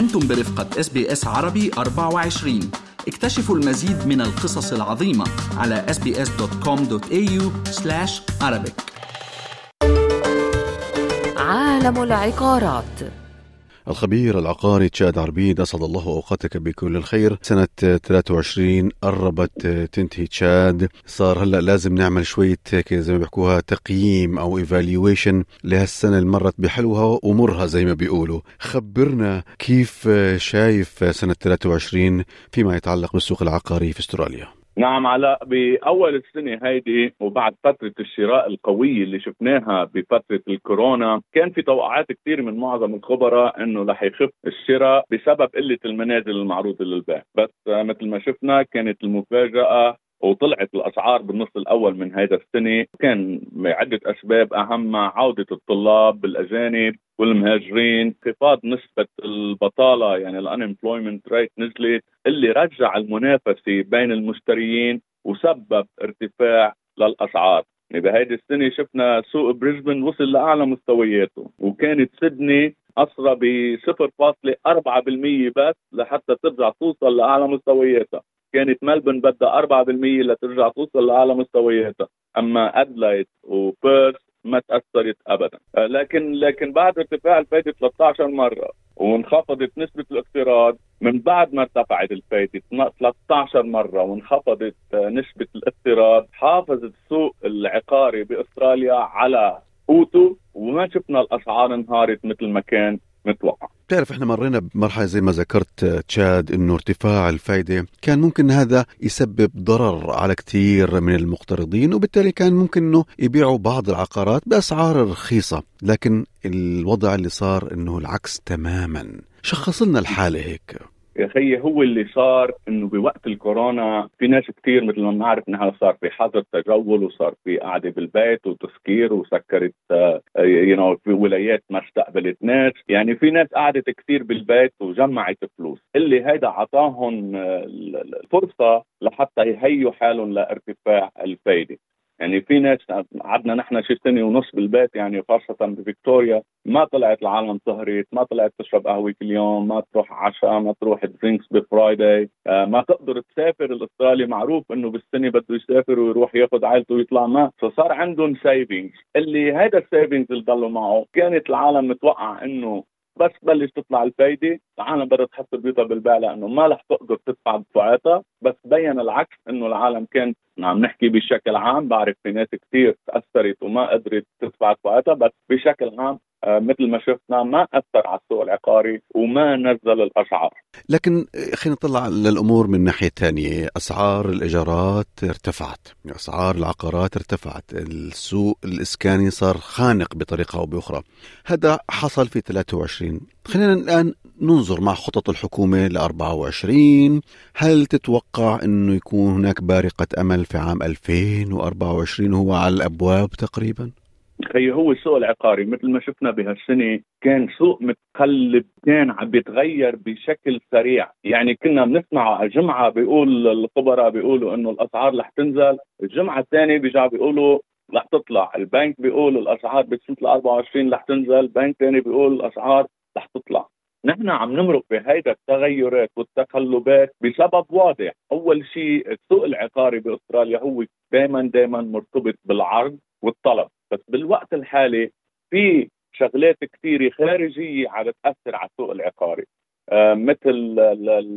أنتم برفقة SBS عربي 24 اكتشفوا المزيد من القصص العظيمة على sbs.com.au Arabic. عالم العقارات. الخبير العقاري تشاد عربيد أسعد الله أوقاتك بكل الخير. سنة 23 قربت تنتهي تشاد. صار هلأ لازم نعمل شوية هيك زي ما بيحكوها تقييم أو evaluation لهالسنة اللي مرت بحلوها ومرها زي ما بيقولوا. خبرنا كيف شايف سنة 23 فيما يتعلق بالسوق العقاري في استراليا. نعم علاء بأول السنة هيدي وبعد فترة الشراء القوية اللي شفناها بفترة الكورونا كان في توقعات كثير من معظم الخبراء إنه رح يخف الشراء بسبب قلة المنازل المعروضة للبيع. بس مثل ما شفنا كانت المفاجأة وطلعت الأسعار بالنص الأول من هذا السنة. كان عدة أسباب اهمها عودة الطلاب الاجانب والمهاجرين انخفاض نسبة البطالة يعني الانemployment ريت نزلت اللي رجع المنافسة بين المشتريين وسبب ارتفاع للأسعار. يعني بهيدي السنة شفنا سوق بريسبن وصل لأعلى مستوياته وكانت سيدني أسرى ب 0.4% بس لحتى ترجع توصل لأعلى مستوياتها. كانت ملبن بدها 4% لترجع توصل لأعلى مستوياتها. أما ادلايد وبيرث ما تأثرت ابدا. آه، لكن لكن بعد ارتفاع الفائده 13 مرة وانخفضت نسبة الاقتراض من بعد ما ارتفعت الفائده 13 مرة وانخفضت آه، نسبة الاقتراض حافظ السوق العقاري بأستراليا على قوته وما شفنا الأسعار انهارت مثل ما كان متوقع. بتعرف إحنا مرينا بمرحلة زي ما ذكرت تشاد إنه ارتفاع الفائده كان ممكن هذا يسبب ضرر على كثير من المقترضين وبالتالي كان ممكن إنه يبيعوا بعض العقارات بأسعار رخيصة. لكن الوضع اللي صار إنه العكس تماما. شخص لنا الحالة هيك. يا خيي هو اللي صار إنه بوقت الكورونا في ناس كثير مثل ما بنعرف نحن صار في حظر تجول وصار في قعدة بالبيت وتسكير وسكرت you know في ولايات ما استقبلت ناس. يعني في ناس قعدت كثير بالبيت وجمعت فلوس. اللي هيدا اعطاهم آه، الفرصة لحتى يهيوا حالهم لارتفاع الفايدة. يعني في ناس قعدنا نحن شي سنة ونص بالبيت يعني خاصة بفيكتوريا ما طلعت العالم سهرت ما طلعت تشرب قهوة كل يوم ما تروح عشاء ما تروح drinks ب Friday آه ما تقدر تسافر الاسترالي معروف إنه بالسنة بده يسافر ويروح ياخذ عائلته ويطلع ما. فصار عندهم savings اللي هذا ال savings اللي ضلوا معه كانت العالم متوقع إنه بس بلش تطلع الفايدة العالم بدها تحط بيوتها بالبيع لأنه ما رح تقدر تدفع دفعاتها. بس بين العكس إنه العالم كان عم نحكي بشكل عام بعرف في ناس كثير تأثرت وما قدرت تدفع دفعاتها بس بشكل عام مثل ما شفنا ما أثر على السوق العقاري وما نزل الأسعار. لكن آه، خلينا نطلع للأمور من ناحية ثانية أسعار الإيجارات ارتفعت أسعار العقارات ارتفعت السوق الإسكاني صار خانق بطريقة أو بأخرى. هذا حصل في 23 خلينا الآن ننظر مع خطط الحكومة ل 24 هل تتوقع إنه يكون هناك بارقة أمل في عام 2024 هو على الأبواب تقريبا. خي هو السوق العقاري مثل ما شفنا بهالسنة كان سوق متقلب كان عم بيتغير بشكل سريع. يعني كنا بنسمع الجمعه بيقول الخبراء بيقولوا إنه الأسعار رح تنزل الجمعة الثانية بيرجعوا بيقولوا رح تطلع. البنك بيقول الأسعار بسنة ال 24 رح تنزل بنك ثاني بيقول الأسعار رح تطلع. نحن عم نمرق بهيدا التغيرات والتقلبات بسبب واضح. أول شيء السوق العقاري بأستراليا هو دائما دائما مرتبط بالعرض والطلب. بالوقت الحالي في شغلات كثيره خارجية عم تاثر على السوق العقاري. آه مثل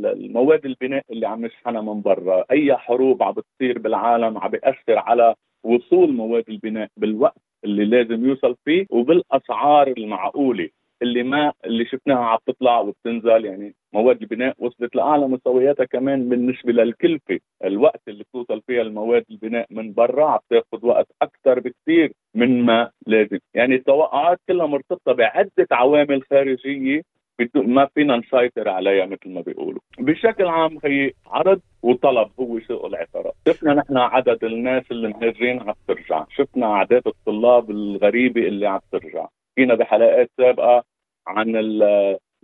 المواد البناء اللي عم نشحنها من برا أي حروب عم بتصير بالعالم عم بيأثر على وصول مواد البناء بالوقت اللي لازم يوصل فيه وبالأسعار المعقولة. اللي ما اللي شفناها عم تطلع وبتنزل يعني مواد البناء وصلت لأعلى مستوياتها كمان بالنسبة للكلفة، الوقت اللي بتوصل فيها المواد البناء من برا عم تاخذ وقت أكثر بكثير من ما لازم، يعني التوقعات كلها مرتبطة بعدة عوامل خارجية ما فينا نسيطر عليها مثل ما بيقولوا. بشكل عام هي عرض وطلب هو سوق العقارات شفنا نحن عدد الناس اللي مهاجرين عم ترجع. شفنا اعداد الطلاب الغريبة اللي عم ترجع. فينا بحلقات سابقة عن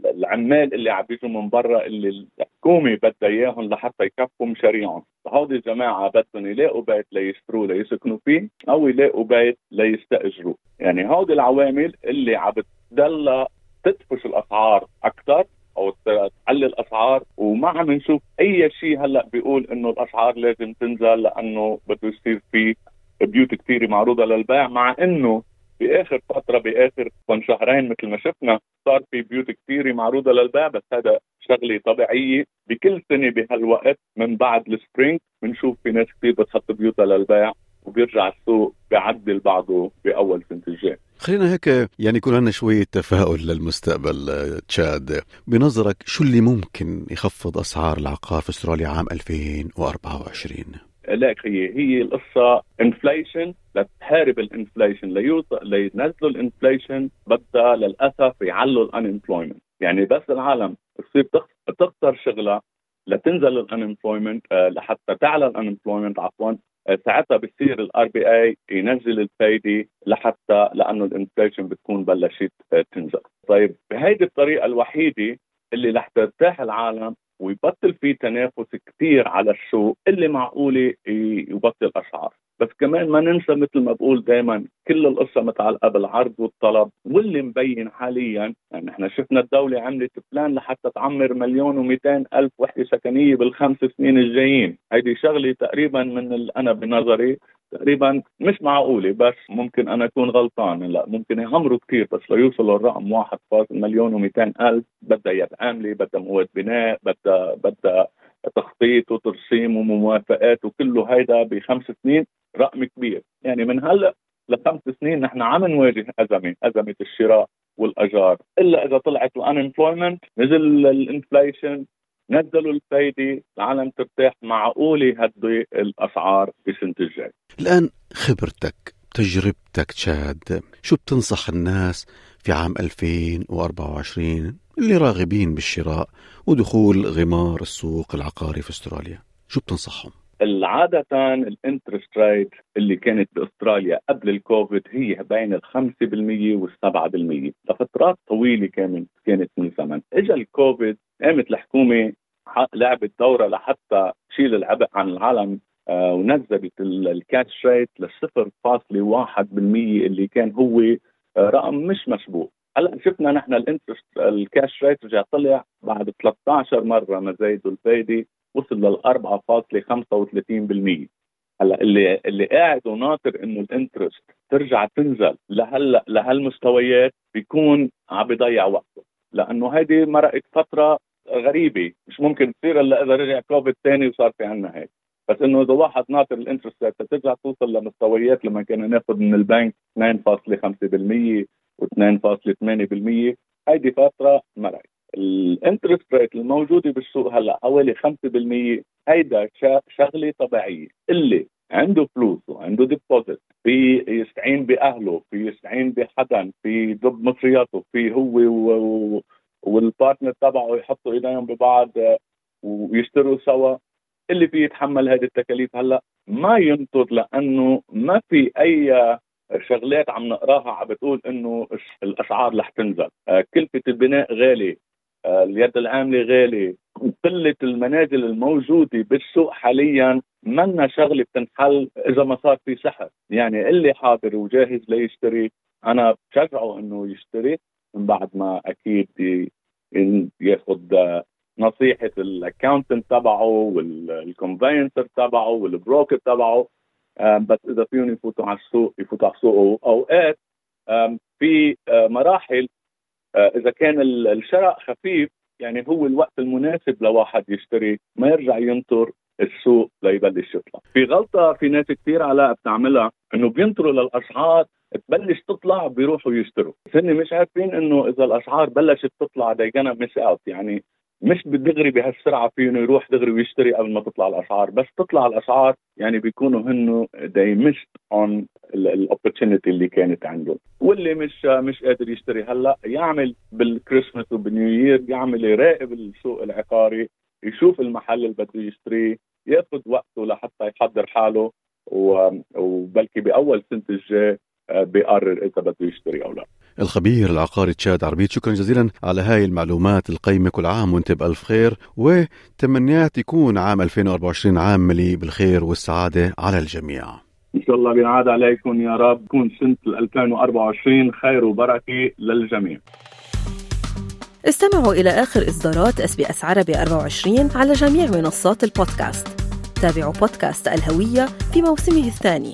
العمال اللي عم بيجوا من برا اللي الحكومة بدها إياهم لحتى يكفوا مشاريعهم، هودي الجماعه بدهم يلاقوا بيت ليشتروه ليسكنوا فيه أو يلاقوا بيت ليستأجروه، يعني هودي العوامل اللي عم بتضلها تدفش الأسعار أكثر أو علي الأسعار. وما عم نشوف أي شيء هلأ بيقول إنه الأسعار لازم تنزل لأنه بده يصير في بيوت كثيره معروضة للبيع مع إنه بآخر فترة بآخر كم شهرين مثل ما شفنا صار في بيوت كثيره معروضة للبيع بس هذا شغلة طبيعية بكل سنة بهالوقت من بعد السبرينج بنشوف في ناس كثير بتحط بيوتها للبيع وبيرجع السوق بيعدل بعضه بأول سنة الجاي. خلينا هيك يعني يكون عندنا شوية تفاؤل للمستقبل تشاد. بنظرك شو اللي ممكن يخفض أسعار العقار في أستراليا عام 2024 لك هي هي القصة inflation لتحارب ال inflation ليوصل لينزلوا ال inflation بدها للأسف يعلوا ال unemployment يعني بس العالم تصير تخسر شغلها لتنزل ال unemployment آه، لحتى تعلى ال unemployment عفوا آه، ساعتها بصير ال RBA ينزل الفايده لحتى لأنه ال inflation بتكون بلشت آه، تنزل. طيب بهيدي الطريقة الوحيدة اللي رح ترتاح العالم ويبطل في تنافس كثير على السوق اللي معقوله يبطل اسعار بس كمان ما ننسى مثل ما بقول دائما كل القصة متعلقه بالعرض والطلب واللي مبين حاليا. يعني إحنا شفنا الدولة عملت بلان لحتى تعمر مليون و ألف وحدة سكنية بالخمس سنين الجايين. هيدي شغلة تقريبا من أنا بنظري تقريبا مش معقولة بس ممكن أنا أكون غلطان. لا ممكن يعمروا كثير بس ليوصلوا الرقم واحد فاصل مليون ومئتين ألف بدها يد عاملة بدها مواد بناء بدها بدها تخطيط وترسيم وموافقات وكله هيدا بخمس سنين رقم كبير. يعني من هلأ لخمس سنين نحن عم نواجه أزمة أزمة الشراء والأجار. إلا إذا طلعت الانemployment نزل الإنفليشن نزلوا الفايدة العالم ترتاح معقولة هدي الأسعار بسنة الجاي. الآن خبرتك تجربتك تشاد شو بتنصح الناس في عام 2024 اللي راغبين بالشراء ودخول غمار السوق العقاري في أستراليا؟ شو بتنصحهم؟ عادة ال interest rate اللي كانت بأستراليا قبل الكوفيد هي بين ال 5% وال 7% لفترات طويلة كانت كانت من زمن، اجى الكوفيد قامت الحكومة لعبت دورها لحتى تشيل العبء عن العالم. ونزلت ال cash rate ل 0.1% اللي كان هو آه رقم مش مسبوق هلا شفنا نحن ال interest ال cash rate رجع طلع بعد 13 مرة زيدوا الفايدة وصل لل 4.35% هلا اللي اللي قاعد وناطر إنه ال interest ترجع تنزل لهلا لهالمستويات بيكون عم بيضيع وقته. لأنه هيدي مرقت فترة غريبة مش ممكن تصير إلا إذا رجع كوفيد ثاني وصار في عنا هيك. بس إنه إذا واحد ناطر ال interest ترجع توصل لمستويات لما كنا ناخذ من البنك 2.5% و2.8% هيدي فتره مرقت ال interest rate الموجودة بالسوق هلأ حوالي 5% هيدا شغلة طبيعية. اللي عنده فلوس وعنده deposit في يستعين بأهله في يستعين بحدا في يضب مصرياته في هو و... وال partner تبعه يحطوا إيديهم ببعض ويشتروا سوا. اللي فيه يتحمل هذه التكاليف هلا ما ينطر لأنه ما في أي شغلات عم نقراها عم بتقول إنه الاسعار رح تنزل. آه، كلفة البناء غالي آه، اليد العاملة غالي قلة المنازل الموجودة بالسوق حاليا منا شغلة بتنحل إذا ما صار في سحر. يعني اللي حاضر وجاهز ليشتري أنا بشجعه إنه يشتري من بعد ما أكيد ياخذ نصيحة ال accountant تبعه وال conveyancer تبعه وال broker تبعه بس إذا فيهم يفوتوا على السوق يفوتوا على السوق أوقات في آه، مراحل آه، إذا كان الشراء خفيف يعني هو الوقت المناسب لواحد يشتري ما يرجع ينطر السوق ليبلش يطلع. في غلطة في ناس كثير علاء بتعملها إنه بينطروا للأسعار تبلش تطلع بيروحوا يشتروا. هن مش عارفين إنه إذا الأسعار بلشت تطلع they gonna miss out يعني مش بدغري بهالسرعة فيه يروح دغري ويشتري قبل ما تطلع الأسعار بس تطلع الأسعار يعني بيكونوا هنو they missed on ال opportunity اللي كانت عنده واللي مش مش قادر يشتري هلأ يعمل بالكريسماس وبال New Year يعمل يراقب السوق العقاري يشوف المحل اللي بده يشتريه ياخذ وقته لحتى يحضر حاله وبلكي بأول سنة الجاي آه، بيقرر إذا بده يشتري أو لا. الخبير العقاري تشاد عربيت شكرا جزيلا على هاي المعلومات القيمة. كل عام وانت بألف خير وتمنيات يكون عام 2024 عام مليء بالخير والسعادة على الجميع. إن شاء الله بينعاد عليكم يا رب تكون سنة 2024 خير وبركة للجميع. استمعوا إلى آخر إصدارات SBS عربي 24 على جميع منصات البودكاست. تابعوا بودكاست الهوية في موسمه الثاني.